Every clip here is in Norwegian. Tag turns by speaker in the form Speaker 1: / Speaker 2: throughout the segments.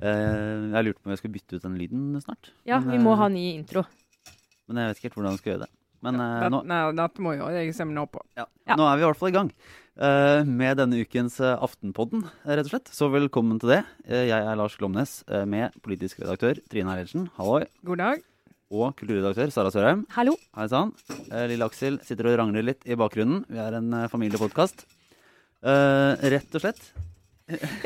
Speaker 1: Eh, jeg lurte på om jeg skulle bytte ut den lyden snart.
Speaker 2: Ja,
Speaker 1: Men,
Speaker 2: vi må
Speaker 1: eh,
Speaker 2: ha ny intro.
Speaker 1: Men jeg vet ikke helt hvordan vi skal gjøre det. Men ja,
Speaker 3: Dette,
Speaker 1: nå,
Speaker 3: nei, dette må jo jeg nå, på.
Speaker 1: ja,
Speaker 2: Ja.
Speaker 1: nå er vi i hvert fall i gang eh, med denne ukens eh, Aftenpodden, eh, rett og slett. Så velkommen til det. Eh, jeg er Lars Glomnes eh, med politisk redaktør Trine Eilertsen. Halloi.
Speaker 3: God dag.
Speaker 1: Og kulturredaktør Sara Sørheim.
Speaker 2: Hallo.
Speaker 1: Hei sann. Eh, Lille Aksel sitter og rangler litt i bakgrunnen. Vi er en uh, familiepodkast. Uh, rett og slett.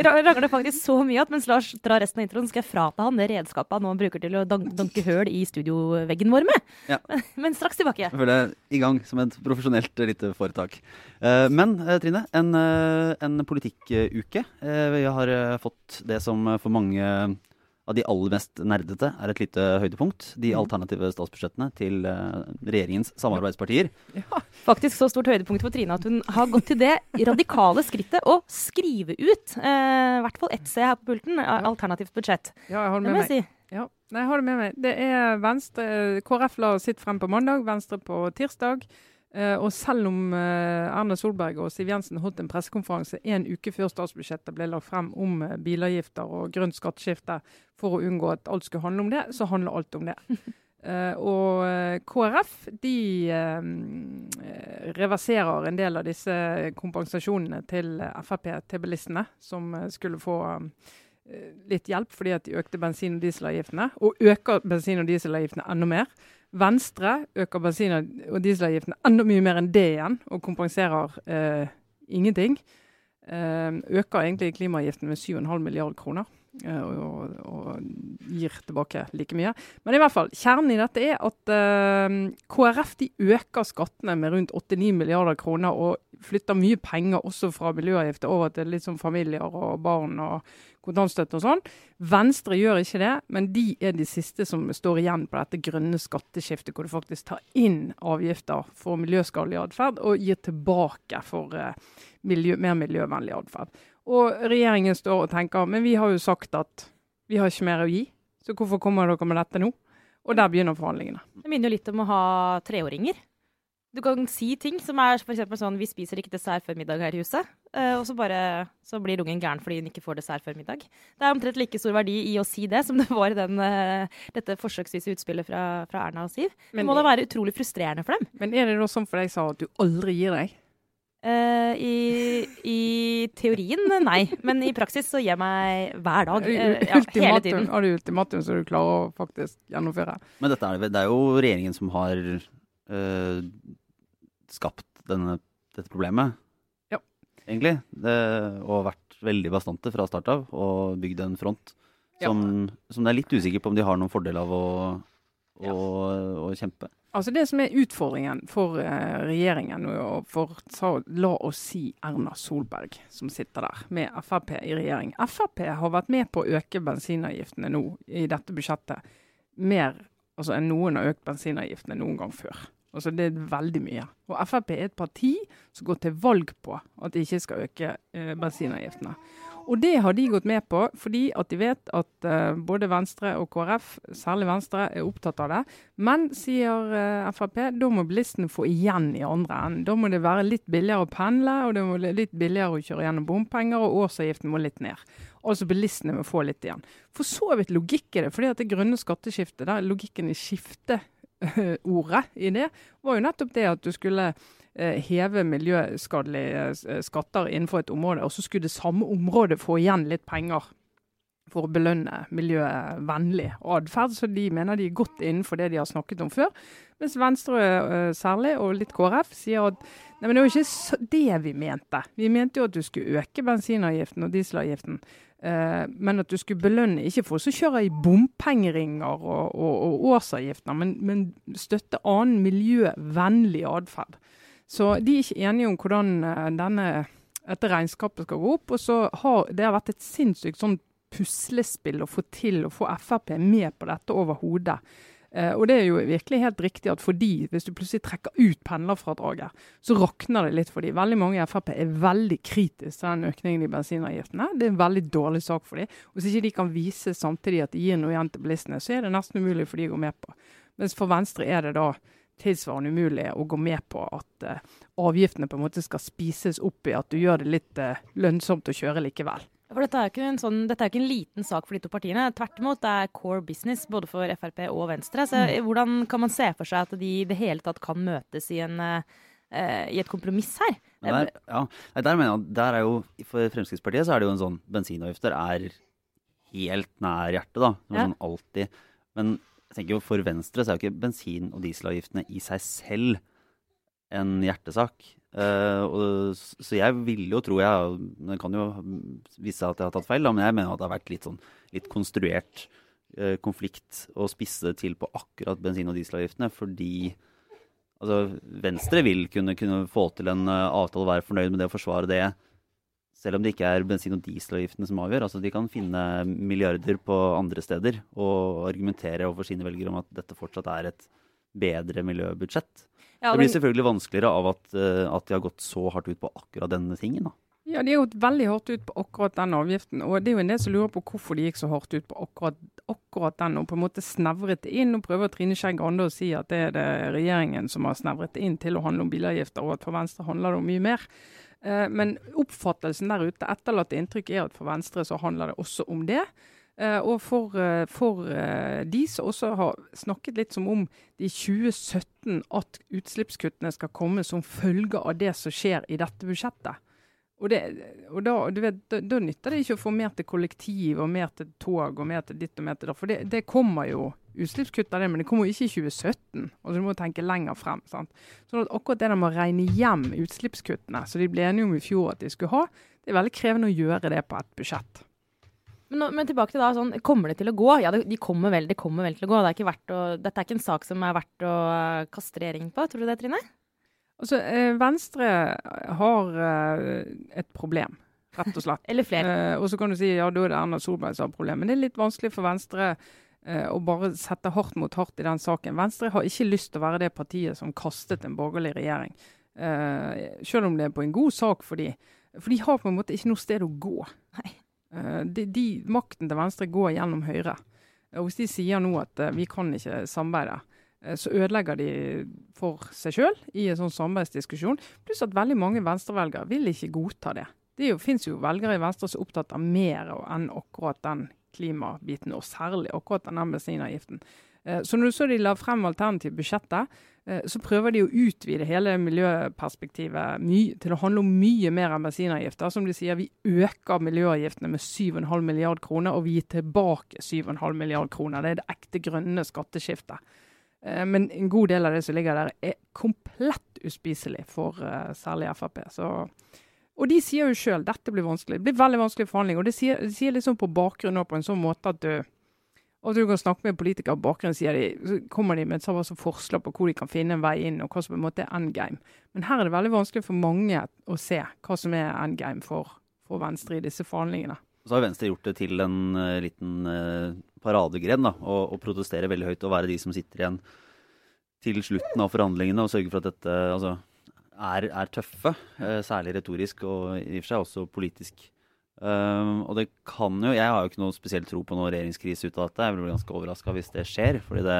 Speaker 2: Ra- Rangler faktisk så mye at mens Lars drar resten av introen, skal jeg frata han det redskapet han nå bruker til å danke høl i studioveggen vår med.
Speaker 1: Ja.
Speaker 2: Men, straks tilbake.
Speaker 1: Jeg føler jeg i gang som et profesjonelt eh, lite foretak. Eh, men eh, Trine, en, eh, en politikkuke. Eh, vi har eh, fått det som eh, for mange av de aller mest nerdete er et lite høydepunkt. De alternative statsbudsjettene til eh, regjeringens samarbeidspartier.
Speaker 3: Ja.
Speaker 2: Faktisk så stort høydepunkt for Trine at hun har gått til det radikale skrittet å skrive ut eh, i hvert fall ett C her på pulten, alternativt budsjett.
Speaker 3: Ja, jeg har
Speaker 2: det
Speaker 3: med meg.
Speaker 2: si.
Speaker 3: Ja. Jeg har det med meg. Det er Venstre KrF la sitt frem på mandag, Venstre på tirsdag. Eh, og selv om eh, Erna Solberg og Siv Jensen holdt en pressekonferanse en uke før statsbudsjettet ble lagt frem om eh, bilavgifter og grønt skatteskifte for å unngå at alt skulle handle om det, så handler alt om det. Og KrF de reverserer en del av disse kompensasjonene til Frp til bilistene, som skulle få litt hjelp fordi at de økte bensin- og dieselavgiftene, og øker bensin- og dieselavgiftene enda mer. Venstre øker bensin- og dieselavgiften enda mye mer enn det igjen, og kompenserer eh, ingenting. Eh, øker egentlig klimaavgiften med 7,5 milliard kroner. Eh, Og, og gir tilbake like mye. Men i hvert fall, kjernen i dette er at eh, KrF de øker skattene med rundt 8-9 milliarder kroner, og flytter mye penger også fra miljøavgifter over til litt sånn familier og barn og kontantstøtte og sånn. Venstre gjør ikke det, men de er de siste som står igjen på dette grønne skatteskiftet, hvor du faktisk tar inn avgifter for miljøskadelig atferd og gir tilbake for eh, miljø, mer miljøvennlig atferd. Og regjeringen står og tenker men vi har jo sagt at vi har ikke mer å gi, så hvorfor kommer dere med dette nå? Og der begynner forhandlingene.
Speaker 2: Det minner jo litt om å ha treåringer. Du kan si ting som er f.eks. sånn 'vi spiser ikke dessert før middag her i huset', eh, og så bare så blir ungen gæren fordi hun ikke får dessert før middag. Det er omtrent like stor verdi i å si det som det var i den, eh, dette forsøksvise utspillet fra, fra Erna og Siv. Det
Speaker 3: Men,
Speaker 2: må da være utrolig frustrerende for dem.
Speaker 3: men er det da sånn for deg, Sara, at du aldri gir deg?
Speaker 2: Eh, i, I teorien, nei. Men i praksis så gir jeg meg hver dag. eh, ja, hele tiden.
Speaker 3: har du ultimatum så du klarer å faktisk gjennomføre?
Speaker 1: Men dette er, det er jo regjeringen som har uh, skapt denne, dette problemet.
Speaker 3: Ja.
Speaker 1: Egentlig. Det, og vært veldig bastante fra start av, og bygd en front
Speaker 3: Ja.
Speaker 1: som, som det er litt usikker på om de har noen fordel av å, å, å kjempe.
Speaker 3: Altså Det som er utfordringen for eh, regjeringen, og for så, la oss si Erna Solberg, som sitter der med Frp i regjering. Frp har vært med på å øke bensinavgiftene nå i dette budsjettet mer altså, enn noen har økt bensinavgiftene noen gang før. Altså Det er veldig mye. Og Frp er et parti som går til valg på at de ikke skal øke eh, bensinavgiftene. Og det har de gått med på fordi at de vet at uh, både Venstre og KrF, særlig Venstre, er opptatt av det. Men, sier uh, Frp, da må bilistene få igjen i andre enden. Da må det være litt billigere å pendle, og det må være litt billigere å kjøre gjennom bompenger, og årsavgiften må litt ned. Altså bilistene må få litt igjen. For så vidt logikk i det, fordi at det grønne skatteskiftet, der logikken i skifteordet i det, var jo nettopp det at du skulle eh, heve miljøskadelige eh, skatter innenfor et område, og så skulle det samme området få igjen litt penger for å belønne miljøvennlig atferd. Så de mener de er godt innenfor det de har snakket om før. Mens Venstre eh, særlig, og litt KrF, sier at nei, men det var ikke det vi mente. Vi mente jo at du skulle øke bensinavgiften og dieselavgiften. Eh, men at du skulle belønne ikke folk som kjører i bompengeringer og, og, og årsavgifter, men, men støtte annen miljøvennlig atferd. Så de er ikke enige om hvordan eh, denne, dette regnskapet skal gå opp. Og så har det har vært et sinnssykt sånn puslespill å få til å få Frp med på dette over hodet. Eh, og det er jo virkelig helt riktig at for de, hvis du plutselig trekker ut pendlerfradraget, så rakner det litt for de. Veldig mange i Frp er veldig kritiske til den økningen i bensinavgiftene. Det er en veldig dårlig sak for de. Og hvis ikke de kan vise samtidig at de gir noe igjen til bilistene, så er det nesten umulig for de å gå med på. Mens for Venstre er det da tilsvarende umulig å gå med på at uh, avgiftene på en måte skal spises opp i at du gjør det litt uh, lønnsomt å kjøre likevel.
Speaker 2: For dette er, jo sånn, dette er ikke en liten sak for de to partiene. Tvert imot, det er core business både for Frp og Venstre. Så mm. hvordan kan man se for seg at de i det hele tatt kan møtes i, en, uh, i et kompromiss her?
Speaker 1: Der, ja, der mener jeg der er jo, For Fremskrittspartiet så er det jo en sånn bensinavgifter er helt nær hjertet, da. Ja. Sånn alltid. Men jeg tenker jo for Venstre så er jo ikke bensin- og dieselavgiftene i seg selv en hjertesak. Uh, og, så jeg vil jo tro jeg Det kan jo vise seg at jeg har tatt feil, da, men jeg mener at det har vært litt sånn litt konstruert uh, konflikt å spisse det til på akkurat bensin- og dieselavgiftene. Fordi altså, Venstre vil kunne, kunne få til en uh, avtale og være fornøyd med det å forsvare det. Selv om det ikke er bensin- og dieselavgiftene som avgjør. altså De kan finne milliarder på andre steder og argumentere overfor sine velgere om at dette fortsatt er et bedre miljøbudsjett. Ja, det blir selvfølgelig vanskeligere av at, uh, at, de har gått så hardt ut på akkurat denne tingen. da.
Speaker 3: Ja, de har gått veldig hardt ut på akkurat den avgiften. Og det er jo en del som lurer på hvorfor de gikk så hardt ut på akkurat, akkurat den, og på en måte snevret det inn. Og prøver Trine Skei Grande å si at det er det regjeringen som har snevret det inn til å handle om bilavgifter, og at for Venstre handler det om mye mer. Uh, men oppfattelsen der ute, etterlatte inntrykk er at for Venstre så handler det også om det. Uh, og for, uh, for de som også har snakket litt som om det i 2017 at utslippskuttene skal komme som følge av det som skjer i dette budsjettet. Og, det, og da, vet, da, da, nytter det ikke å få mer til kollektiv og mer til tog og mer til ditt og mer til det. For det, det kommer jo utslippskutt av det, men det kommer jo ikke i 2017. Altså Du må tenke lenger frem. sant? Så akkurat det der med å regne hjem utslippskuttene så de ble enige om i fjor at de skulle ha, det er veldig krevende å gjøre det på et budsjett.
Speaker 2: Men, men, tilbake til da, sånn, kommer det til å gå? Ja, det, de kommer vel, det kommer vel til å gå. Det er å, dette er ikke en sak som er verdt å uh, kaste regjeringen på. Tror du det, Trine?
Speaker 3: Altså, eh, Venstre har eh, et problem, rett og slett.
Speaker 2: Eller flere.
Speaker 3: Eh, og så kan du si ja, da er det Erna Solberg som har problem. Men det er litt vanskelig for Venstre å bare sette hardt mot hardt i den saken. Venstre har ikke lyst til å være det partiet som kastet en borgerlig regjering. Selv om det er på en god sak for de. For de har på en måte ikke noe sted å gå. Nei. De, de, makten til Venstre går gjennom Høyre. Og Hvis de sier nå at vi kan ikke samarbeide, så ødelegger de for seg sjøl i en sånn samarbeidsdiskusjon. Pluss at veldig mange venstrevelgere vil ikke godta det. Det finnes jo velgere i Venstre som er opptatt av mer enn akkurat den klimabiten, og særlig akkurat den bensinavgiften. Uh, så når du så de la frem alternativt budsjettet, Eh, så prøver de å utvide hele miljøperspektivet til å handle om mye mer enn bensinavgifter. Som de sier, vi øker miljøavgiftene med 7,5 milliard kroner, og vi gir tilbake 7,5 milliard kroner. Det er det ekte grønne skatteskiftet. Eh, men en god del av det som ligger der, er komplett uspiselig for uh, særlig Frp. Så, og de sier jo sjøl dette blir vanskelig. Det blir veldig vanskelig forhandling. Og de sier, de sier liksom på bakgrunn på en sånn måte at du at du kan snakke med politikere på bakgrunnen, sier de, så kommer de med et sånt forslag på hvor de kan finne en vei inn, og hva som på en måte er endgame. Men her er det veldig vanskelig for mange å se hva som er endgame for, for Venstre i disse forhandlingene.
Speaker 1: Så har Venstre gjort det til en uh, liten paradegren da, og, og protestere veldig høyt og være de som sitter igjen til slutten av forhandlingene og sørge for at dette altså, er, er, tøffe. Uh, særlig retorisk og i og for seg også politisk. Um, og det kan jo Jeg har jo ikke noe spesielt tro på noe regjeringskrise ut av dette. Jeg blir ganske overraska hvis det skjer. fordi det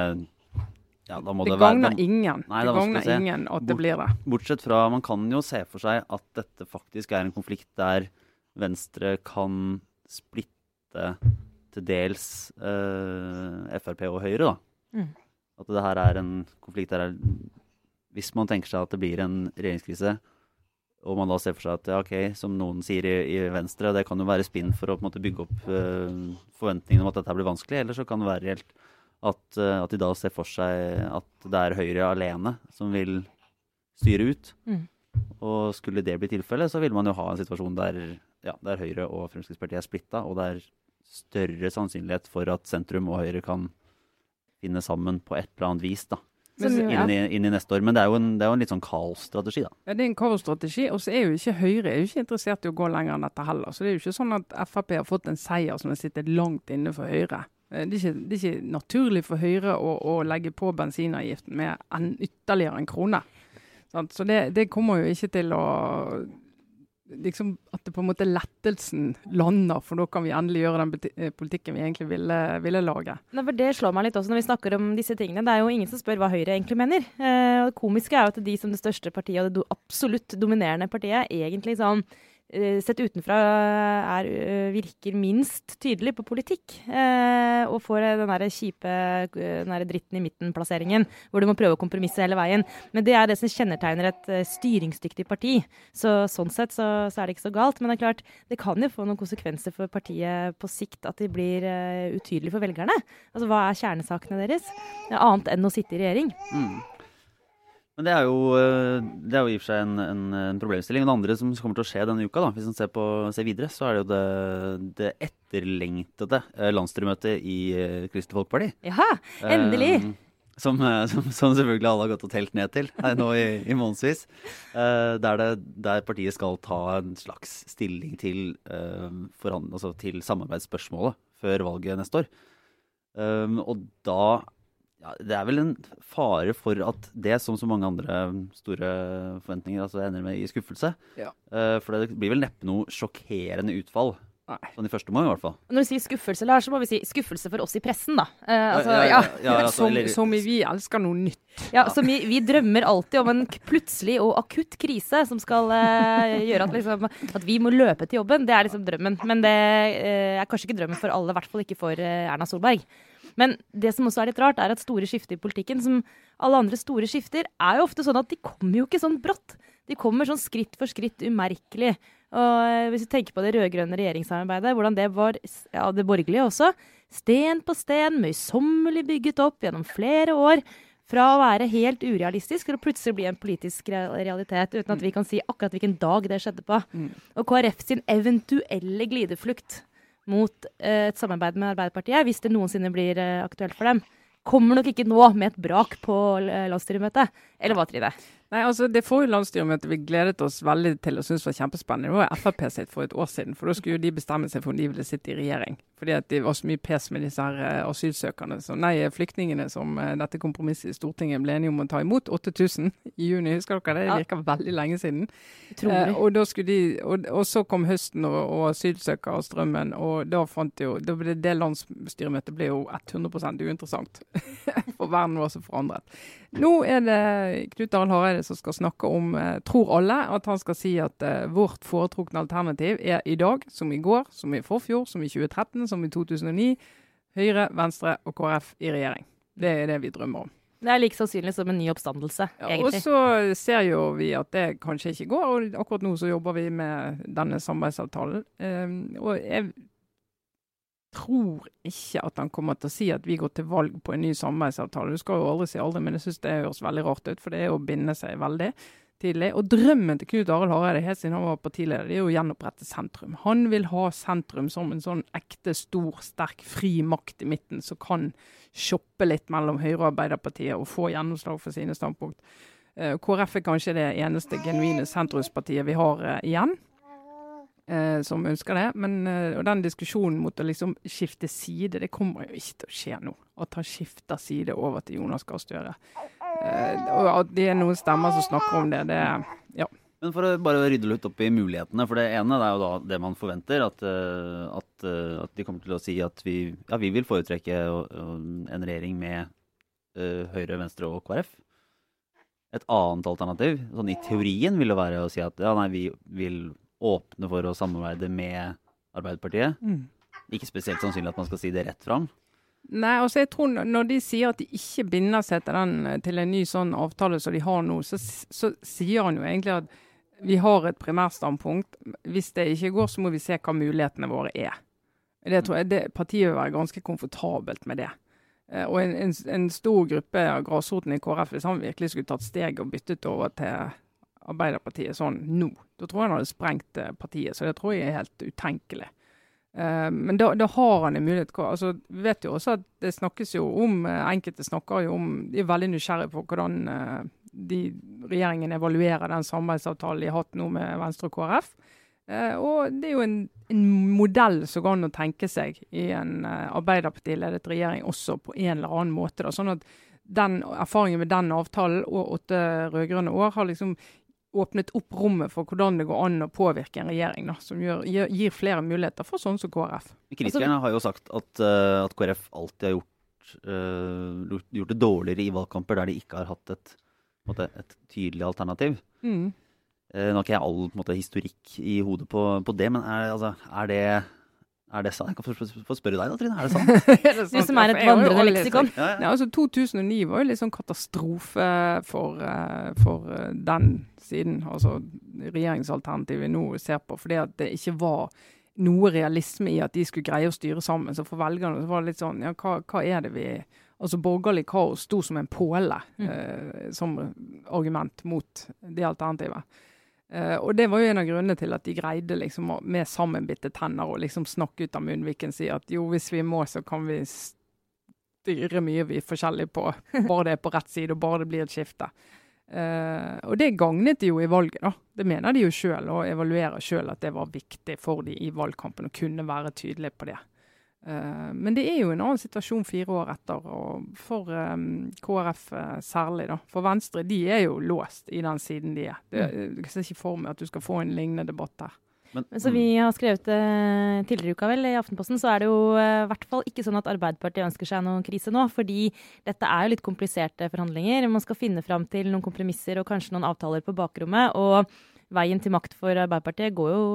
Speaker 3: ja, da må det, det gagner ingen. Nei, det gagner ingen at det blir det.
Speaker 1: Bortsett fra Man kan jo se for seg at dette faktisk er en konflikt der Venstre kan splitte til dels eh, Frp og Høyre, da. Mm. At det her er en konflikt der Hvis man tenker seg at det blir en regjeringskrise, og man da ser for seg at ja, ok, som noen sier i, i, Venstre, det kan jo være spinn for å på en måte, bygge opp eh, forventningene om at dette blir vanskelig, eller så kan det være reelt at, uh, at, de da ser for seg at det er Høyre alene som vil styre ut. Mm. Og skulle det bli tilfellet, så vil man jo ha en situasjon der, ja, der Høyre og Fremskrittspartiet er splitta, og det er større sannsynlighet for at sentrum og Høyre kan finne sammen på et eller annet vis. da inn i, inn, i, neste år. Men det er jo en, det er jo en litt sånn kaosstrategi, da.
Speaker 3: Ja, det er en kaosstrategi. Og så er jo ikke Høyre er jo ikke interessert i å gå lenger enn dette heller. Så det er jo ikke sånn at Frp har fått en seier som har sittet langt inne for Høyre. Eh, det er, ikke, det er ikke, naturlig for Høyre å, å legge på bensinavgiften med en, ytterligere en krone. Så det, det, kommer jo ikke til å liksom, at det på en måte lettelsen lander, for da kan vi endelig gjøre den eh, politikken vi egentlig ville, ville lage.
Speaker 2: Nei, for Det slår meg litt også når vi snakker om disse tingene. Det er jo ingen som spør hva Høyre egentlig mener. Eh, og det komiske er jo at de som det største partiet, og det absolutt dominerende partiet, egentlig sånn sett utenfra er, eh, virker minst tydelig på politikk. Eh, og får den der kjipe eh, den der dritten i midten-plasseringen, hvor du må prøve å kompromisse hele veien. Men det er det som kjennetegner et eh, styringsdyktig parti. Så sånn sett så, så er det ikke så galt. Men det er klart, det kan jo få noen konsekvenser for partiet på sikt at de blir uh, utydelige for velgerne. Altså hva er kjernesakene deres? Er annet enn å sitte i regjering.
Speaker 1: Mm. Men det er jo, eh, det er jo i og for seg en, en, en problemstilling. Det andre som kommer til å skje denne uka, da, hvis man ser, ser videre, så er det jo det, det etterlengtede eh, landsstyremøtet i eh, Kristelig Folkeparti.
Speaker 2: Jaha, endelig!
Speaker 1: Eh, som, som, som selvfølgelig alle har gått og telt ned til nå i, i månedsvis. Eh, der, det, der partiet skal ta en slags stilling til, eh, forhand, altså til samarbeidsspørsmålet før valget neste år. Um, og da ja, Det er vel en fare for at det, som så mange andre store forventninger, altså ender med i skuffelse.
Speaker 3: Ja.
Speaker 1: Uh, for det blir vel neppe noe sjokkerende utfall.
Speaker 3: Nei.
Speaker 1: Sånn i første omgang, i hvert fall.
Speaker 2: Når du sier skuffelse, Lars, så må vi si skuffelse for oss i pressen, da. Uh, altså,
Speaker 1: ja,
Speaker 2: ja,
Speaker 1: ja, ja, altså,
Speaker 3: som, som i vi elsker noe nytt.
Speaker 2: Ja, som vi, vi drømmer alltid om en plutselig og akutt krise som skal uh, gjøre at, liksom, at vi må løpe til jobben. Det er liksom drømmen. Men det er kanskje ikke drømmen for alle, i hvert fall ikke for Erna Solberg. Men det som også er litt rart, er at store skifter i politikken, som alle andre store skifter, er jo ofte sånn at de kommer jo ikke sånn brått. De kommer sånn skritt for skritt umerkelig. Og eh, hvis du tenker på det rød-grønne regjeringssamarbeidet, hvordan det var, ja, det borgerlige også, sten på sten, møysommelig bygget opp gjennom flere år, fra å være helt urealistisk til å plutselig bli en politisk realitet, uten at vi kan si akkurat hvilken dag det skjedde på.
Speaker 3: Mm.
Speaker 2: Og KrF sin eventuelle glideflukt mot eh, et samarbeid med Arbeiderpartiet, hvis det noensinne blir eh, aktuelt for dem, kommer nok ikke nå med et brak på eh, landsstyremøtet. Eller hva, Trine?
Speaker 3: Nei, altså Det forrige landsstyremøtet vi gledet oss veldig til og syntes var kjempespennende, det var Frp sitt for et år siden. For da skulle jo de bestemme seg for om de ville sitte i regjering. Fordi at det var så mye pes med disse her eh, asylsøkerne. Så nei, flyktningene som eh, dette kompromisset i Stortinget ble enige om å ta imot, 8000 i juni. Husker dere det? Det virker veldig lenge siden. Eh, og, de, og, og så kom høsten og, og asylsøkerstrømmen, og da fant jo da ble Det landsstyremøtet ble jo 100% uinteressant. For verden var så forandret. Nå er det Knut Arild Hareide som skal snakke om, eh, tror alle, at han skal si at eh, vårt foretrukne alternativ er i dag, som i går, som i forfjor, som i 2013, som i 2009. Høyre, Venstre og KrF i regjering. Det er det vi drømmer om.
Speaker 2: Det er like sannsynlig som en ny oppstandelse,
Speaker 3: Ja, og så ser jo vi at det kanskje ikke går, og akkurat nå så jobber vi med denne samarbeidsavtalen. Um, og jeg tror ikke at han kommer til å si at vi går til valg på en ny samarbeidsavtale. Du skal jo aldri si aldri, men jeg syns det høres veldig rart ut, for det er å binde seg veldig tidlig. Og drømmen til Knut Arild Hareide helt siden han var partileder, det er jo å gjenopprette sentrum. Han vil ha sentrum som en sånn ekte, stor, sterk, fri makt i midten som kan shoppe litt mellom Høyre og Arbeiderpartiet og få gjennomslag for sine standpunkt. Eh, KrF er kanskje det eneste genuine sentrumspartiet vi har eh, igjen. Eh, som ønsker det. Men eh, og den diskusjonen mot å liksom skifte side, det kommer jo ikke til å skje nå. At han skifter side over til Jonas Gahr Støre. Eh, og at det er noen stemmer som snakker om det, det ja.
Speaker 1: Men for å bare rydde litt opp i mulighetene. For det ene det er jo da det man forventer. At, eh, at, eh, at de kommer til å si at vi, ja, vi vil foretrekke å- å- en regjering med uh, Høyre, Venstre og KrF. Et annet alternativ, sånn i teorien, vil det være å si at ja, nei, vi vil åpne for å samarbeide med Arbeiderpartiet. Ikke spesielt sannsynlig at man skal si det rett fram.
Speaker 3: Nei, altså jeg tror Når de sier at de ikke binder seg til, den, til en ny sånn avtale som de har nå, så, så sier han jo egentlig at vi har et primærstandpunkt. Hvis det ikke går, så må vi se hva mulighetene våre er. Det tror jeg det, Partiet vil være ganske komfortabelt med det. Eh, og en, en, en stor gruppe av grasroten i KrF, hvis han virkelig skulle tatt steg og byttet over til Arbeiderpartiet sånn nå, da tror jeg han hadde sprengt eh, partiet. Så det tror jeg er helt utenkelig. Uh, men da, da har han en mulighet. Altså, vi vet jo også at det snakkes jo om eh, Enkelte snakker jo om De er veldig nysgjerrige på hvordan uh, de, regjeringen evaluerer den samarbeidsavtalen de har hatt nå med Venstre og KrF. Uh, og det er jo en, en modell som går an å tenke seg i en eh, Arbeiderparti-ledet regjering også på en eller annen måte. Da. Sånn at den erfaringen med den avtalen og åtte rød-grønne år har liksom åpnet opp rommet for hvordan det går an å påvirke en regjering. Da, som gjør, gir, gir flere muligheter for sånn som KrF.
Speaker 1: Kritikerne har jo sagt at, uh, at KrF alltid har gjort, uh, gjort, det dårligere i valgkamper der de ikke har hatt et, måte, et tydelig alternativ. Mm. Uh, nå har ikke jeg all måte, historikk i hodet på, på det, men er, altså, er det er det sant? Jeg kan få spørre deg da, Trine. Er det sant?
Speaker 2: er det sant? Du som er et vandrende leksikon.
Speaker 3: Ja, ja. ja, altså 2009 var jo litt sånn katastrofe for, uh, for uh, den siden. Altså regjeringsalternativet vi nå ser på. Fordi at det ikke var noe realisme i at de skulle greie å styre sammen. Så for velgerne så var det litt sånn Ja, hva, hva er det vi Altså borgerlig kaos sto som en påle mm. eh, som argument mot det alternativet. Uh, og det var jo en av grunnene til at de greide liksom med sammenbitte tenner å liksom snakke ut av munnviken si at jo, hvis vi må, så kan vi styre mye vi er forskjellige på. Bare det er på rett side, og bare det blir et skifte. Uh, og det gagnet de jo i valget, da. Det mener de jo sjøl, og evaluerer sjøl at det var viktig for de i valgkampen å kunne være tydelige på det. Uh, men det er jo en annen situasjon fire år etter, og for um, KrF uh, særlig. da. For Venstre de er jo låst i den siden de er. Det, mm. Jeg ser ikke for meg at du skal få en lignende debatt der.
Speaker 2: Men, så vi har skrevet uh, tidligere i uka vel, i Aftenposten, så er det jo i hvert fall ikke sånn at Arbeiderpartiet ønsker seg noen krise nå. Fordi dette er jo litt kompliserte forhandlinger. Man skal finne fram til noen kompromisser og kanskje noen avtaler på bakrommet. og veien til makt for Arbeiderpartiet går jo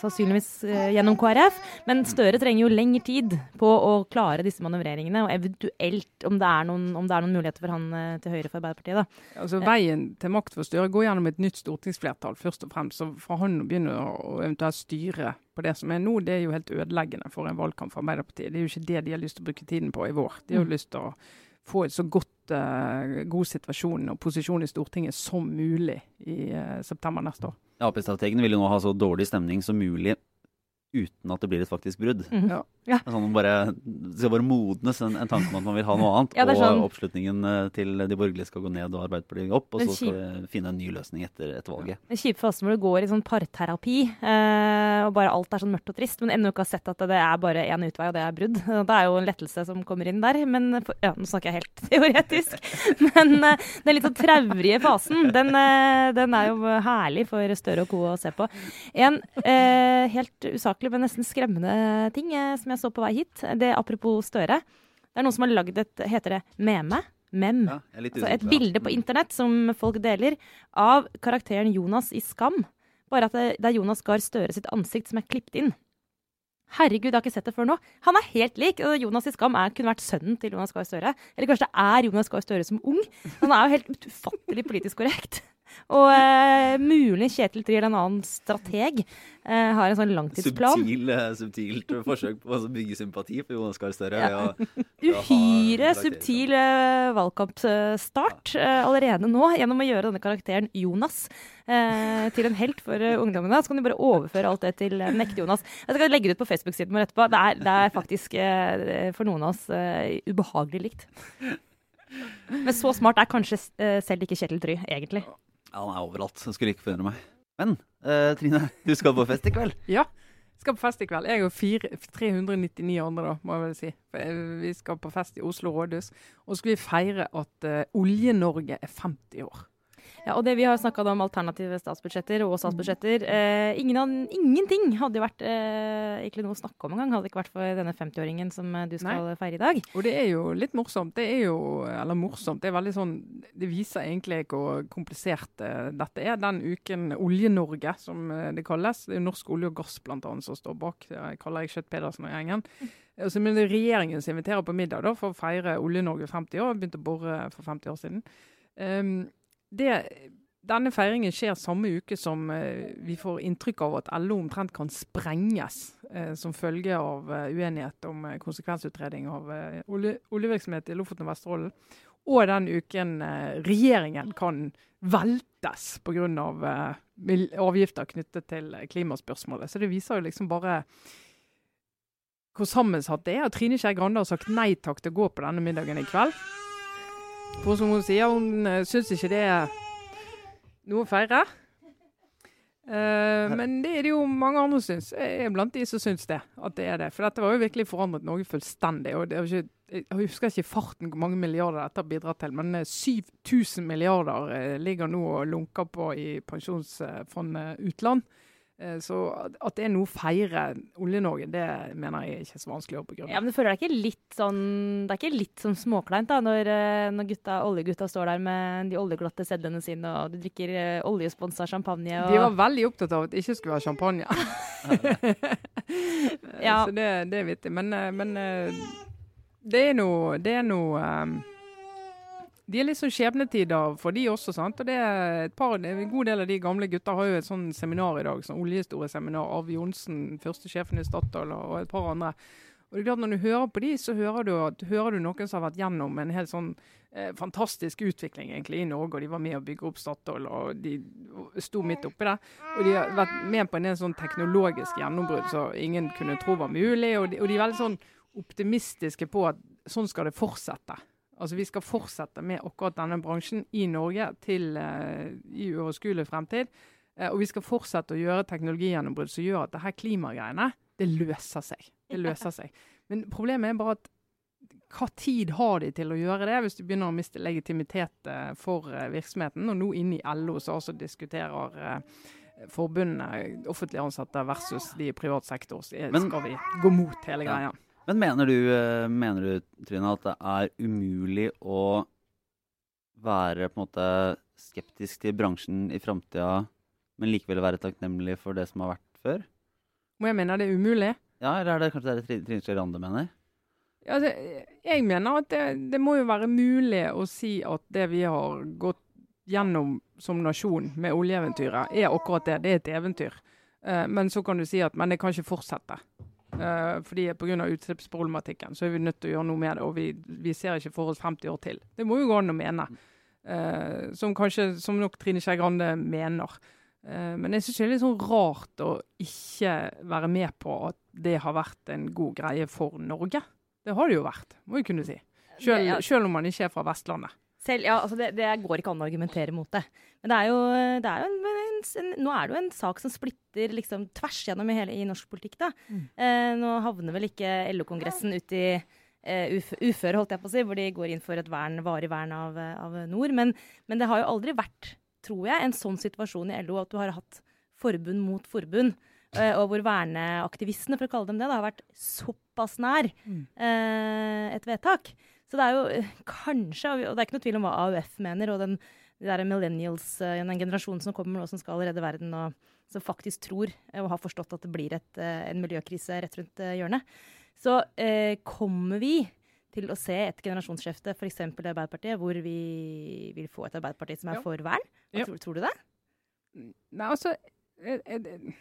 Speaker 2: sannsynligvis eh, gjennom KrF. Men Støre trenger jo lengre tid på å klare disse manøvreringene, og eventuelt om det er noen, det er noen muligheter for han eh, til høyre for Arbeiderpartiet. da.
Speaker 3: Altså Veien til makt for Støre går gjennom et nytt stortingsflertall, først og fremst. Så for han å begynne å eventuelt styre på det som er nå, det er jo helt ødeleggende for en valgkamp for Arbeiderpartiet. Det er jo ikke det de har lyst til å bruke tiden på i vår. De har jo mm. lyst til å få et så godt, god situasjon og posisjon i Stortinget som mulig i uh, september neste år.
Speaker 1: Ap-strategene vil jo nå ha så dårlig stemning som mulig uten at det blir et faktisk brudd. Mm. Ja. Sånn bare, det skal bare modnes en, en, tanke om at man vil ha noe annet. Ja, sånn. Og oppslutningen eh, til de borgerlige skal gå ned og Arbeiderpartiet opp. Og så skal vi finne en ny løsning etter, etter valget.
Speaker 2: En kjip fasen hvor du går i sånn parterapi, eh, og bare alt er sånn mørkt og trist, men ennå ikke har sett at det er bare én utvei, og det er brudd. Det er jo en lettelse som kommer inn der. Men ja, nå snakker jeg helt teoretisk. Men eh, den litt sånn traurige fasen, den, eh, den, er jo herlig for Støre og co. å se på. En eh, helt usaklig, men nesten skremmende ting eh, som jeg så på vei hit. Det Apropos Støre. Det er noen som har lagd et Heter det meme? Mem. Ja, altså et bilde på internett som folk deler, av karakteren Jonas i Skam. Bare at det, det er Jonas Gahr Støre sitt ansikt som er klippet inn. Herregud, jeg har ikke sett det før nå. Han er helt lik. Jonas i Skam er, kunne vært sønnen til Jonas Gahr Støre. Eller kanskje det er Jonas Gahr Støre som ung. Han er jo helt ufattelig politisk korrekt. Og uh, mulig Kjetil Trier, en annen strateg, uh, har en sånn langtidsplan.
Speaker 1: Subtil, uh, subtilt forsøk på å bygge sympati for Jonas Gahr Støre. Ja.
Speaker 2: Uhyre subtil valgkampstart allerede nå, gjennom å gjøre denne karakteren Jonas til en helt for ungdommene. Så kan du bare overføre alt det til Nekte-Jonas. Jeg skal legge det ut på Facebook-siden vår etterpå. Det er, det er faktisk for noen av oss ubehagelig likt. Men så smart er kanskje selv ikke Kjetil Try, egentlig.
Speaker 1: Ja, han er overalt. Jeg skulle ikke forundre meg. Men uh, Trine, du skal på fest i kveld?
Speaker 3: ja, skal på fest i kveld. Jeg og 399 andre, da, må jeg vel si. Eh, vi skal på fest i Oslo rådhus. Og så skal vi feire at uh, Olje-Norge er 50 år.
Speaker 2: Ja, og det Vi har snakka om alternative statsbudsjetter og statsbudsjetter. Eh, ingen, ingenting hadde jo vært eh, egentlig noe å snakke om engang, hadde det ikke vært for denne 50-åringen som eh, du skal Nei. feire i dag.
Speaker 3: Og det er jo litt morsomt. Det er jo, eller morsomt, det er veldig sånn Det viser egentlig hvor komplisert eh, dette er. Den uken Olje-Norge, som uh, det kalles. Det er jo Norsk olje og gass blant annet som står bak. Det kaller jeg Kjøtt-Pedersen og gjengen. Og så er regjeringen som inviterer på middag da, for å feire Olje-Norge 50 år. Begynte å bore for 50 år siden. Um, det, denne feiringen skjer samme uke som eh, vi får inntrykk av at LO omtrent kan sprenges eh, som følge av uh, uenighet om uh, konsekvensutredning av uh, olje, oljevirksomhet i Lofoten og Vesterålen. Og den uken regjeringen kan veltes pga. Uh, avgifter knyttet til klimaspørsmålet. Så det viser jo liksom bare hvor sammensatt det er. Og Trine Skei Grande har sagt nei takk til å gå på denne middagen i kveld. For som hun sier, hun uh, syns ikke det er noe å feire. Uh, men det er det jo mange andre som syns. Jeg er blant de som syns det. At det er det. For dette var jo virkelig forandret Norge fullstendig. og ikke, Jeg husker ikke farten hvor mange milliarder dette har bidratt til, men eh, 7000 milliarder eh, ligger nå og lunker på i pensjonsfondet utland. Eh, Så at det er noe feire Olje-Norge, det mener jeg ikke er så vanskelig å begrunne.
Speaker 2: Ja, men du føler deg ikke litt sånn Det er ikke litt sånn småkleint da, når, eh, når gutta, oljegutta står der med de oljeglatte sedlene sine, og du drikker eh, oljesponsa champagne og
Speaker 3: De var veldig opptatt av at det ikke skulle være champagne.
Speaker 2: Ja.
Speaker 3: Så det, det er vittig. Men, men det er noe Det er noe eh, De er litt sånn skjebnetider for de også, sant. Og det er et par, en god del av de gamle gutta har jo et sånn seminar i dag, sånn oljehistorieseminar. Arve Johnsen, første sjefen i Statoil, og et par andre. Og det er klart Når du hører på de, så hører du, at, hører du noen som har vært gjennom en helt sånn eh, fantastisk utvikling egentlig i Norge. og De var med å bygge opp Statoil, og de sto midt oppi det. Og de har vært med på en del sånn teknologisk gjennombrudd som ingen kunne tro var mulig. Og de, og de er veldig sånn optimistiske på at sånn skal det fortsette. Altså Vi skal fortsette med akkurat denne bransjen i Norge til uh, i uoverskuelig fremtid. Uh, og vi skal fortsette å gjøre teknologigjennombrudd som gjør at det her klimagreiene, det løser seg. Det løser seg. Men problemet er bare at hva tid har de til å gjøre det, hvis du begynner å miste legitimitet uh, for virksomheten? Og nå inne i LO så altså diskuterer forbundet offentlig ansatte versus de i privat sektor. Skal vi gå mot hele greia.
Speaker 1: Men mener du, eh, mener du, Trine, at det er umulig å være på en måte skeptisk til bransjen i framtida, men likevel være takknemlig for det som har vært før?
Speaker 3: Må jeg mene det er umulig?
Speaker 1: Ja, eller er det kanskje det Trine Skei Rande mener?
Speaker 3: Ja, det, jeg mener at det, det må jo være mulig å si at det vi har gått gjennom som nasjon med oljeeventyret, er akkurat det. Det er et eventyr. Eh, men så kan du si at men det kan ikke fortsette. Uh, fordi Pga. utslippsproblematikken så er vi nødt til å gjøre noe med det. Og vi, vi ser ikke for oss 50 år til. Det må jo gå an å mene. Uh, som kanskje, som nok Trine Skei Grande mener. Uh, men jeg syns det er litt sånn rart å ikke være med på at det har vært en god greie for Norge. Det har det jo vært, må vi kunne si. Selv,
Speaker 2: Ja.
Speaker 3: selv om man ikke er fra Vestlandet.
Speaker 2: Selv, ja, altså det, det går ikke an å argumentere mot det. Men det er jo, det er jo en, en, nå er det jo en sak som splitter liksom tvers gjennom i, hele, i norsk politikk. da. Eh, nå havner vel ikke LO-kongressen ut i Uh, uf uføre, holdt jeg på å si, hvor de går inn for et vern, varig vern av, eh, av nord. Men, men det har jo aldri vært, tror jeg, en sånn situasjon i LO at du har hatt forbund mot forbund. Uh, og hvor verneaktivistene, for å kalle dem det, da, har vært såpass nær uh, et vedtak. Så det er jo kanskje, og og det er ikke noe tvil om hva AUF mener, og den, de der millennials, eh, den generasjonen som kommer nå som skal redde verden, og som faktisk tror eh, og har forstått at det blir et, eh, en miljøkrise rett rundt hjørnet. Så eh, kommer vi til å se et generasjonsskifte, f.eks. i Arbeiderpartiet, hvor vi vil få et Arbeiderparti som er
Speaker 3: Ja.
Speaker 2: for vern? Tror, tror du det?
Speaker 3: Nei, altså eh, eh,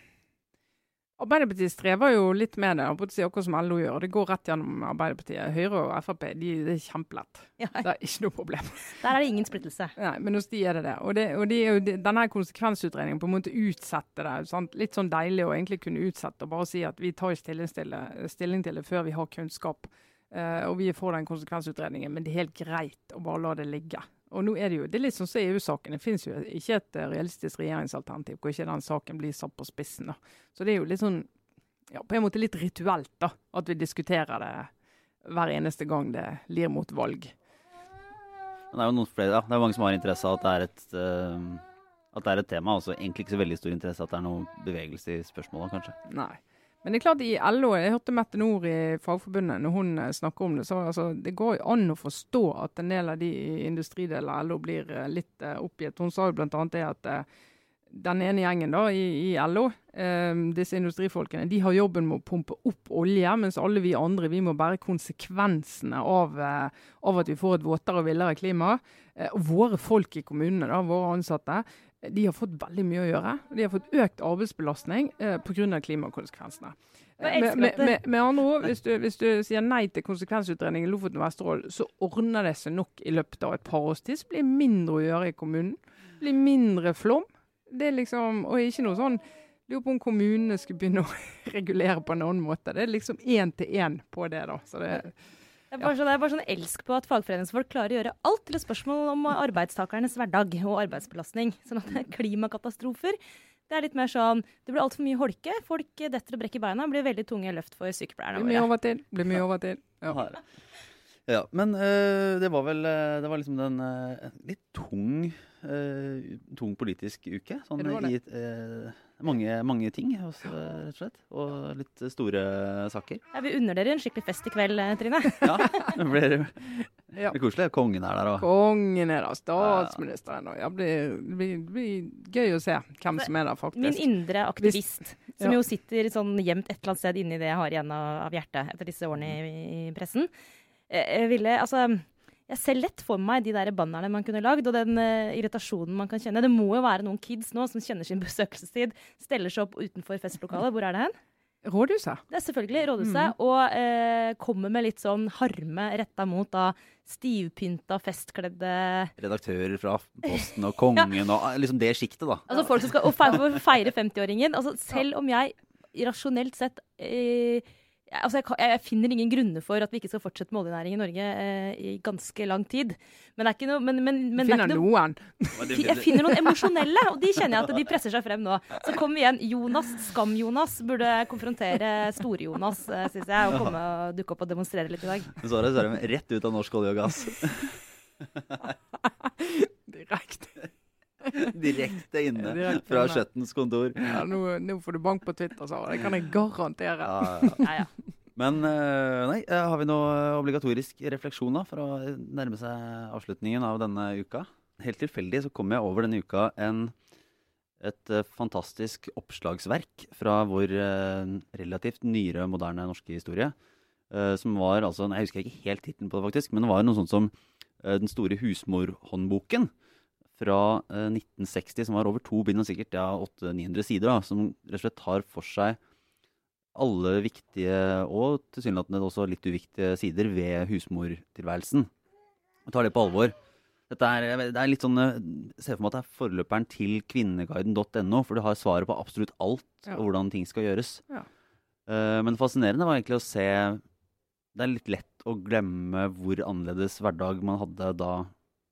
Speaker 3: Arbeiderpartiet strever jo litt med det, akkurat som LO gjør. Det går rett gjennom Arbeiderpartiet. Høyre og Frp de, det er kjempelett.
Speaker 2: Ja,
Speaker 3: Det er ikke noe problem.
Speaker 2: der er det ingen splittelse.
Speaker 3: Nei, men hos de er det det. Og, det, og de, denne konsekvensutredningen på en måte utsette det. Sant? Litt sånn deilig å egentlig kunne utsette og bare si at vi tar stilling til det, stilling til det før vi har kunnskap. Uh, og vi får den konsekvensutredningen, men det er helt greit å bare la det ligge. Og nå er det jo, det er litt sånn som så EU-saken. Det finnes jo ikke et eh, realistisk regjeringsalternativ hvor ikke den saken blir satt på spissen. da. Så det er jo litt sånn, ja, på en måte litt rituelt da, at vi diskuterer det hver eneste gang det lir mot valg.
Speaker 1: Men det er jo noen flere, da. Det er mange som har interesse av at det er et, uh, at det er et tema. Altså egentlig ikke så veldig stor interesse at det er noe bevegelse i spørsmålet, kanskje.
Speaker 3: Nei. Men det er klart i LO, jeg hørte Mette Nord i Fagforbundet når hun eh, snakker om det, så altså, det går jo an å forstå at en del av de i industrideler av LO blir eh, litt eh, oppgitt. Hun sa jo bl.a. det at den ene gjengen da i, i LO, eh, disse industrifolkene, de har jobben med å pumpe opp olje, mens alle vi andre vi må bære konsekvensene av, eh, av at vi får et våtere og villere klima. Eh, våre folk i kommunene, da, våre ansatte, de har fått veldig mye å gjøre. De har fått økt arbeidsbelastning eh, pga. klimakonsekvensene. Eh, Med, med, med, med andre ord, hvis du, hvis du sier nei til konsekvensutredning i Lofoten og Vesterålen, så ordner det seg nok i løpet av et par års tid. Så blir det mindre å gjøre i kommunen. Det blir mindre flom. Det er liksom, og ikke noe sånn Lurer på om kommunene skulle begynne å regulere på en annen måte. Det er liksom én til én på det, da. Så det,
Speaker 2: Det er bare, sånn, det er bare sånn elsk på at fagforeningsfolk klarer å gjøre alt til et spørsmål om arbeidstakernes hverdag og arbeidsbelastning. Sånn at klimakatastrofer Det er litt mer sånn Det blir altfor mye holke. Folk eh, detter og brekker beina. Det blir veldig tunge løft for sykepleierne
Speaker 3: Blir mye
Speaker 2: våre.
Speaker 3: overtid. Blir mye overtid. Ja.
Speaker 1: Ja, men øh, det var vel øh, Det var liksom den øh, litt tung øh, tung politisk uke. Sånn i uh, mange, mange ting, også, rett og slett. Og litt store saker.
Speaker 2: Ja, vi unner dere en skikkelig fest i kveld, eh, Trine.
Speaker 1: Ja, det blir,
Speaker 3: Ja.
Speaker 1: blir koselig. Kongen er der òg.
Speaker 3: Kongen er der, statsministeren òg. ja, det, blir, det, blir, gøy å se hvem som er der,
Speaker 2: faktisk. Min indre aktivist, som
Speaker 3: Ja.
Speaker 2: jo sitter sånn gjemt et eller annet sted inni det jeg har igjen av, av hjertet etter disse årene i, i pressen. Eh, Jeg ville, altså jeg ser lett for meg de der bannerne man kunne lagd, og den uh, irritasjonen man kan kjenne. Det må jo være noen kids nå som kjenner sin besøkelsestid, steller seg opp utenfor festlokalet. Hvor er det hen?
Speaker 3: Rådhuset.
Speaker 2: Det er selvfølgelig Rådhuset. Og uh, kommer med litt sånn harme retta mot da stivpynta, festkledde
Speaker 1: Redaktører fra Aftenposten og kongen og ah, liksom det sjiktet, da.
Speaker 2: Altså folk som skal feire, for å feire 50-åringen. Altså selv om jeg rasjonelt sett eh, jeg- altså jeg, jeg finner ingen grunner for at vi ikke skal fortsette med oljenæring i Norge eh, i ganske lang tid. Men det er ikke noe men, men, men det er
Speaker 3: Finner
Speaker 2: ikke noe
Speaker 3: noen.
Speaker 2: jeg finner noen emosjonelle, og de kjenner jeg at de presser seg frem nå. Så kom igjen. Jonas, Skam-Jonas, burde konfrontere Store-Jonas, eh, syns jeg, og komme og dukke opp og demonstrere litt i dag.
Speaker 1: Men så er det rett ut av norsk olje og gass.
Speaker 3: Direkte.
Speaker 1: Direkte inne
Speaker 3: Direkt
Speaker 1: fra. Skjøttens kontor.
Speaker 3: Ja, nå, nå får du bank på Twitter, Sara. Det kan jeg garantere.
Speaker 1: Ja, ja. Men eh, nei, eh, har vi noe obligatorisk refleksjon da, for å nærme seg avslutningen av denne uka? Helt tilfeldig så kom jeg over denne uka en, et eh, fantastisk oppslagsverk fra vår relativt nyere, moderne norske historie. som var altså, Jeg husker ikke helt tittelen på det, faktisk, men det var noe sånt som Den store husmorhåndboken fra eh, 1960, som var over to bind og sikkert ja, 800-900 sider, da, som rett og slett tar for seg alle viktige og tilsynelatende også litt uviktige sider ved husmortilværelsen. Og tar det på alvor. Dette er, det er litt sånn eh, Se for meg at det er forløperen til kvinneguiden.no, for du har svaret på absolutt alt
Speaker 3: Ja.
Speaker 1: og hvordan ting skal gjøres.
Speaker 3: Ja.
Speaker 1: Eh, men fascinerende var egentlig å se Det er litt lett å glemme hvor annerledes hverdag man hadde da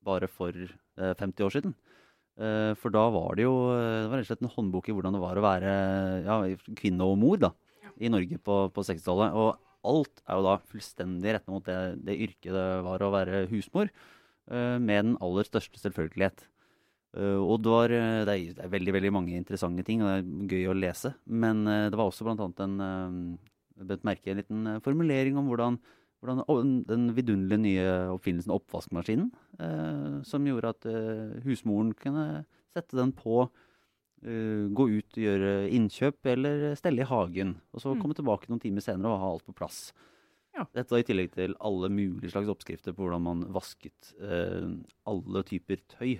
Speaker 1: bare for eh, 50 år siden. Eh, for da var det jo eh, det var rett og slett en håndbok i hvordan det var å være ja, kvinne og mor da, i Norge på, på 60-tallet. Og alt er jo da fullstendig retta mot det, det yrket det var å være husmor, eh, med den aller største selvfølgelighet. Eh, og det, var, eh, det, er, det er veldig veldig mange interessante ting, og det er gøy å lese. Men det var også annet en bet merke en liten formulering om hvordan, hvordan den vidunderlige nye oppfinnelsen oppvaskmaskinen, som gjorde at husmoren kunne sette den på, eh, gå ut og gjøre innkjøp eller stelle i hagen. Og så
Speaker 3: Mm.
Speaker 1: komme tilbake noen timer senere og ha alt på plass.
Speaker 3: Ja.
Speaker 1: Dette i tillegg til alle mulige slags oppskrifter på hvordan man vasket uh, alle typer tøy.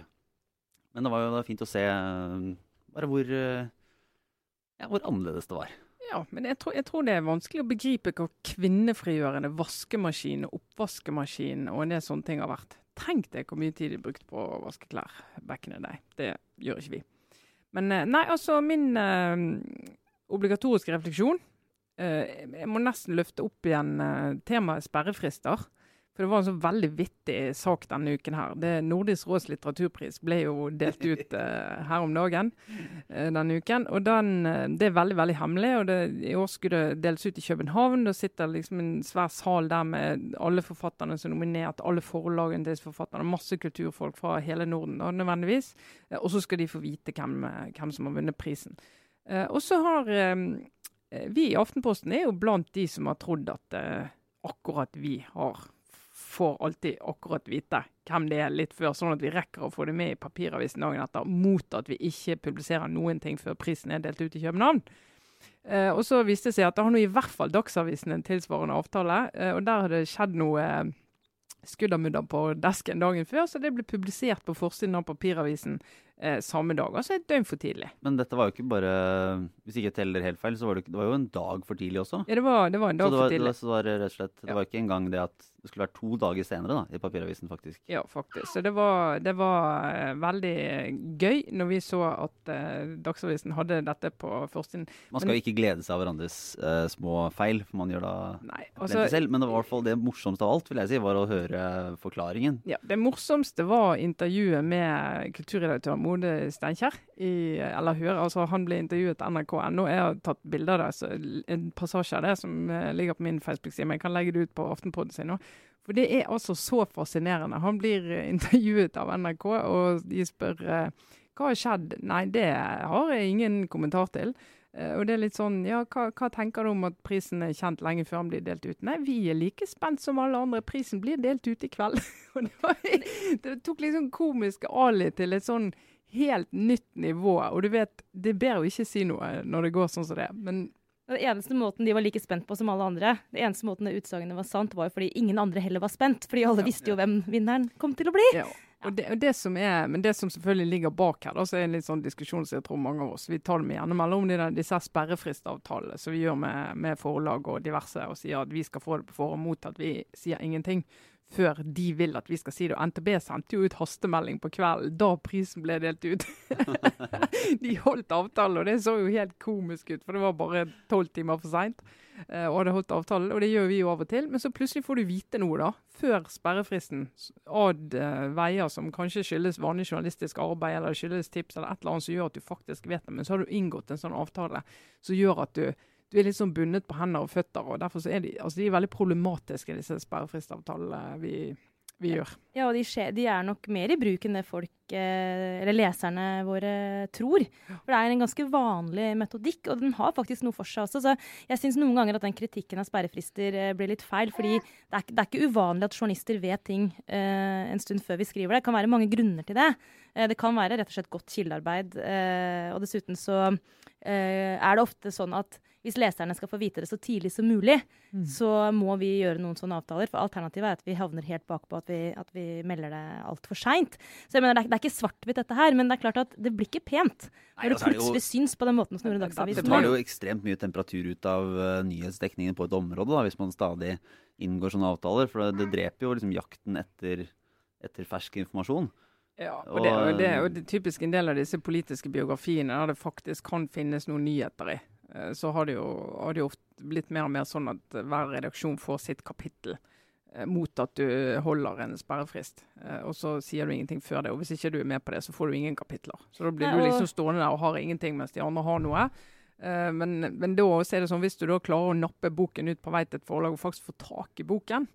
Speaker 1: Men det var jo fint å se uh, bare hvor, ja, hvor annerledes det var.
Speaker 3: Ja, men jeg tror, jeg tror det er vanskelig å begripe hva kvinnefrigjørende vaskemaskin og oppvaskemaskin og en del sånne ting har vært. Tenk deg hvor mye tid de brukte på å vaske klær back in the day. Det gjør ikke vi. Men eh, nei, altså min eh, obligatoriske refleksjon eh, Jeg må nesten løfte opp igjen eh, temaet sperrefrister. For det var en så veldig vittig sak denne uken her. Det Nordisk råds litteraturpris ble jo delt ut uh, her om dagen uh, denne uken. Og den, eh, det er veldig veldig hemmelig. og det, I år skulle det deles ut i København. Da sitter liksom en svær sal der med alle forfatterne som er nominert, alle forlagene til forfatterne, masse kulturfolk fra hele Norden da, nødvendigvis. Og så skal de få vite hvem, hvem som har vunnet prisen. Uh, og så har eh, vi i Aftenposten er jo blant de som har trodd at uh, akkurat vi har får alltid akkurat vite hvem det er litt før, sånn at vi rekker å få det med i papiravisen dagen etter, mot at vi ikke publiserer noen ting før prisen er delt ut i København. Eh, og så viste det seg at det har nå i hvert fall Dagsavisen en tilsvarende avtale, eh, og der har det skjedd noe eh, skuddermudder på desken dagen før, så det ble publisert på forsiden av papiravisen eh, samme dag. Altså et døgn for tidlig.
Speaker 1: Men dette var jo ikke bare Hvis ikke jeg teller helt feil, så var det, det var jo en dag for tidlig også.
Speaker 3: Ja, det var, det var en dag
Speaker 1: det var,
Speaker 3: for
Speaker 1: det,
Speaker 3: tidlig.
Speaker 1: var, så det var rett og slett Det
Speaker 3: Ja.
Speaker 1: var ikke engang det at det skulle være to dager senere da, i papiravisen, faktisk.
Speaker 3: Ja, faktisk. Så det var, det var eh, veldig gøy når vi så at eh, Dagsavisen hadde dette på førstesiden.
Speaker 1: Man skal jo ikke glede seg av hverandres eh, små feil, for man gjør da
Speaker 3: Nei,
Speaker 1: altså, selv. Men det var i hvert fall det morsomste av alt, vil jeg si, var å høre forklaringen.
Speaker 3: ja, det morsomste var intervjuet med kulturredaktør Frode Steinkjer. I, eller hør, altså Han ble intervjuet av NRK.no. Jeg har tatt bilde av det. Så en passasje av det som eh, ligger på min Facebook-side. Men jeg kan legge det ut på Aftenpodden sin nå. For det er altså så fascinerende. Han blir eh, intervjuet av NRK, og de spør eh, hva har skjedd? Nei, det har jeg ingen kommentar til. Og det er litt sånn, ja, hva, hva, tenker du om at prisen er kjent lenge før den blir delt ut? Nei, vi er like spent som alle andre. Prisen blir delt ut i kveld. det, var, det, tok liksom komiske Ali til et sånn helt nytt nivå. Og du vet, det er bedre å ikke si noe når det går sånn som det. Men
Speaker 2: den eneste måten de var like spent på som alle andre, det eneste måten det utsagnet var sant, var jo fordi ingen andre heller var spent. Fordi alle ja, visste jo hvem vinneren kom til å bli. Ja.
Speaker 3: Og det, og det, som er, men det som selvfølgelig ligger bak her, da, så er en litt sånn diskusjon som jeg tror mange av oss vi tar med gjerne mellom de der, disse sperrefristavtalene som vi gjør med, med forlag og diverse, og sier at vi skal få det på forhånd mot at vi sier ingenting før de vil at vi skal si det. Og NTB sendte jo ut hastemelding på kvelden da prisen ble delt ut. de holdt avtalen, og det så jo helt komisk ut, for det var bare tolv timer for seint. Uh, og hadde holdt avtalen, og det gjør vi jo av og til. Men så plutselig får du vite noe, da, før sperrefristen, ad uh, veier som kanskje skyldes vanlig journalistisk arbeid, eller skyldes tips, eller et eller annet som gjør at du faktisk vet det. Men så har du inngått en sånn avtale som gjør at du du er litt sånn bundet på hender og føtter. og derfor er de, altså de er veldig problematiske, disse sperrefristavtalene vi, vi gjør.
Speaker 2: Ja, og de, skjer, de, er nok mer i bruk enn det folk, eh, eller leserne våre, tror. For det er en ganske vanlig metodikk, og den har faktisk noe for seg også. Så jeg syns noen ganger at den kritikken av sperrefrister eh, blir litt feil. fordi det er, det er, ikke uvanlig at journalister vet ting eh, en stund før vi skriver det. Det kan være mange grunner til det. Eh, det kan være rett og slett godt kildearbeid. Eh, og dessuten så eh, er det ofte sånn at hvis leserne skal få vite det så tidlig som mulig, mm. så må vi gjøre noen sånne avtaler. For alternativet er at vi havner helt bakpå, at vi, at vi melder det altfor seint. Så jeg mener, det er, det er ikke svart-hvitt dette her, men det er klart at det blir ikke pent når Nei, det plutselig jo, syns på den måten som gjorde Dagsavisen.
Speaker 1: Det tar jo ekstremt mye temperatur ut av uh, nyhetsdekningen på et område, da, hvis man stadig inngår sånne avtaler. For det, det dreper jo liksom jakten etter, etter fersk informasjon.
Speaker 3: Ja, og, det, og, det, er jo typisk en del av disse politiske biografiene der det faktisk kan finnes noen nyheter i. Eh, så har det, jo, har det jo ofte blitt mer og mer sånn at hver redaksjon får sitt kapittel eh, mot at du holder en sperrefrist. Eh, og så sier du ingenting før det. Og hvis ikke du er med på det, så får du ingen kapitler. Så da blir du liksom stående der og har ingenting mens de andre har noe. Men, men da er det sånn, hvis du da klarer å nappe boken ut på vei til et forlag og faktisk få tak i boken,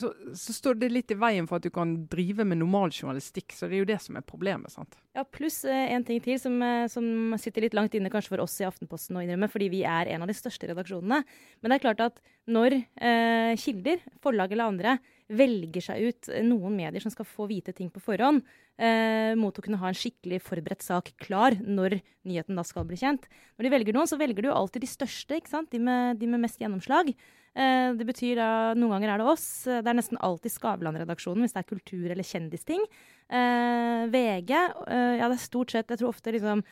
Speaker 3: så, så, står det litt i veien for at du kan drive med normal journalistikk. Så det er jo det som er problemet. sant?
Speaker 2: Ja, Pluss eh, en ting til som, eh, som, sitter litt langt inne kanskje for oss i Aftenposten å innrømme, fordi vi er en av de største redaksjonene. Men det er klart at når eh, kilder, forlag eller andre, velger seg ut noen medier som skal få vite ting på forhånd, eh, mot å kunne ha en skikkelig forberedt sak klar når nyheten da skal bli kjent Når de velger noen, så velger de jo alltid de største? De med, de med mest gjennomslag. Eh, det betyr da noen ganger er det oss. Det er nesten alltid Skavlan-redaksjonen hvis det er kultur- eller kjendisting. Eh, VG eh, Ja, det er stort sett Jeg tror ofte liksom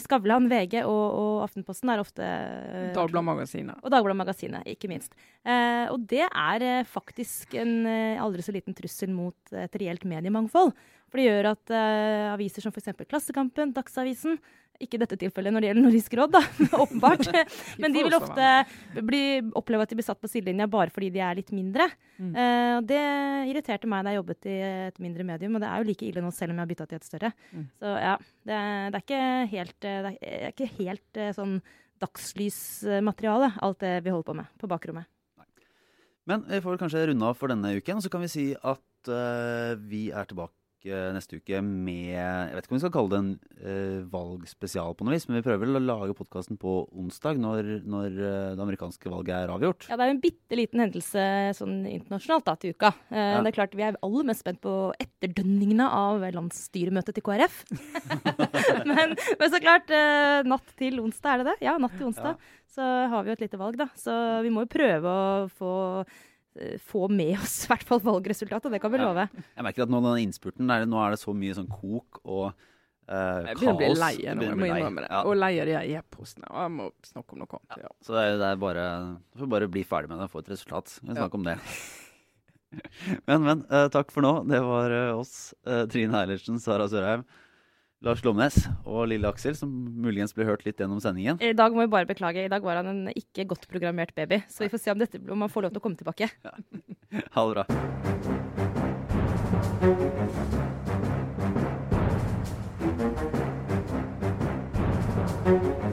Speaker 2: Skavlan, VG og, og, Aftenposten er ofte
Speaker 3: uh, Dagbladet-magasinet.
Speaker 2: Og Dagbladet-magasinet, ikke minst. Uh, og det er uh, faktisk en eh, aldri så liten trussel mot et reelt mediemangfold. For det gjør at aviser som f.eks. Klassekampen, Dagsavisen, ikke i dette tilfellet når det gjelder Nordisk råd, da, åpenbart. Men de vil ofte bli, oppleve at de blir satt på sidelinja bare fordi de er litt mindre. Mm. Uh, det irriterte meg da jeg jobbet i et mindre medium, og det er jo like ille nå selv om jeg har bytta til et større. Mm. Så ja, det, det, er ikke helt, det er ikke helt uh, sånn dagslysmateriale, alt det vi holder på med på bakrommet.
Speaker 1: Men vi får kanskje runde av for denne uken, så kan vi si at uh, vi er tilbake neste uke med Jeg vet ikke om vi skal kalle det en uh, valgspesial på noe vis, men vi prøver vel å lage podkasten på onsdag når, når uh, det amerikanske valget er avgjort.
Speaker 2: Ja, det er jo en bitte liten hendelse sånn internasjonalt da, til uka. Uh, ja. Det er klart Vi er aller mest spent på etterdønningene av landsstyremøtet til KrF. men, men, så klart, natt til onsdag, er det det? Ja, natt til onsdag. Ja. Så har vi jo et lite valg, da. Så vi må jo prøve å få Eh, få med oss i hvert fall valgresultatet. Det kan vi love. Ja.
Speaker 1: Jeg merker at nå den innspurten, der, nå er det så mye sånn kok og uh,
Speaker 3: jeg kaos. Bli lei, nå, jeg må innrømme det. Ja. Og lei av de e-postene. Og jeg må snakke om noe annet. Ja.
Speaker 1: Så det er, det er bare Du får bare bli ferdig med det og få et resultat. Vi snakker om det. men, men. Uh, takk for nå. Det var uh, oss. Trine Eilertsen, Sara Sørheim. Lars Lomnes og lille Aksel, som muligens ble hørt litt gjennom sendingen.
Speaker 2: I dag må vi bare beklage. I dag var han en ikke godt programmert baby. Så vi får se om, dette, om han får lov til å komme tilbake. Ja.
Speaker 1: Ha det bra.
Speaker 3: thank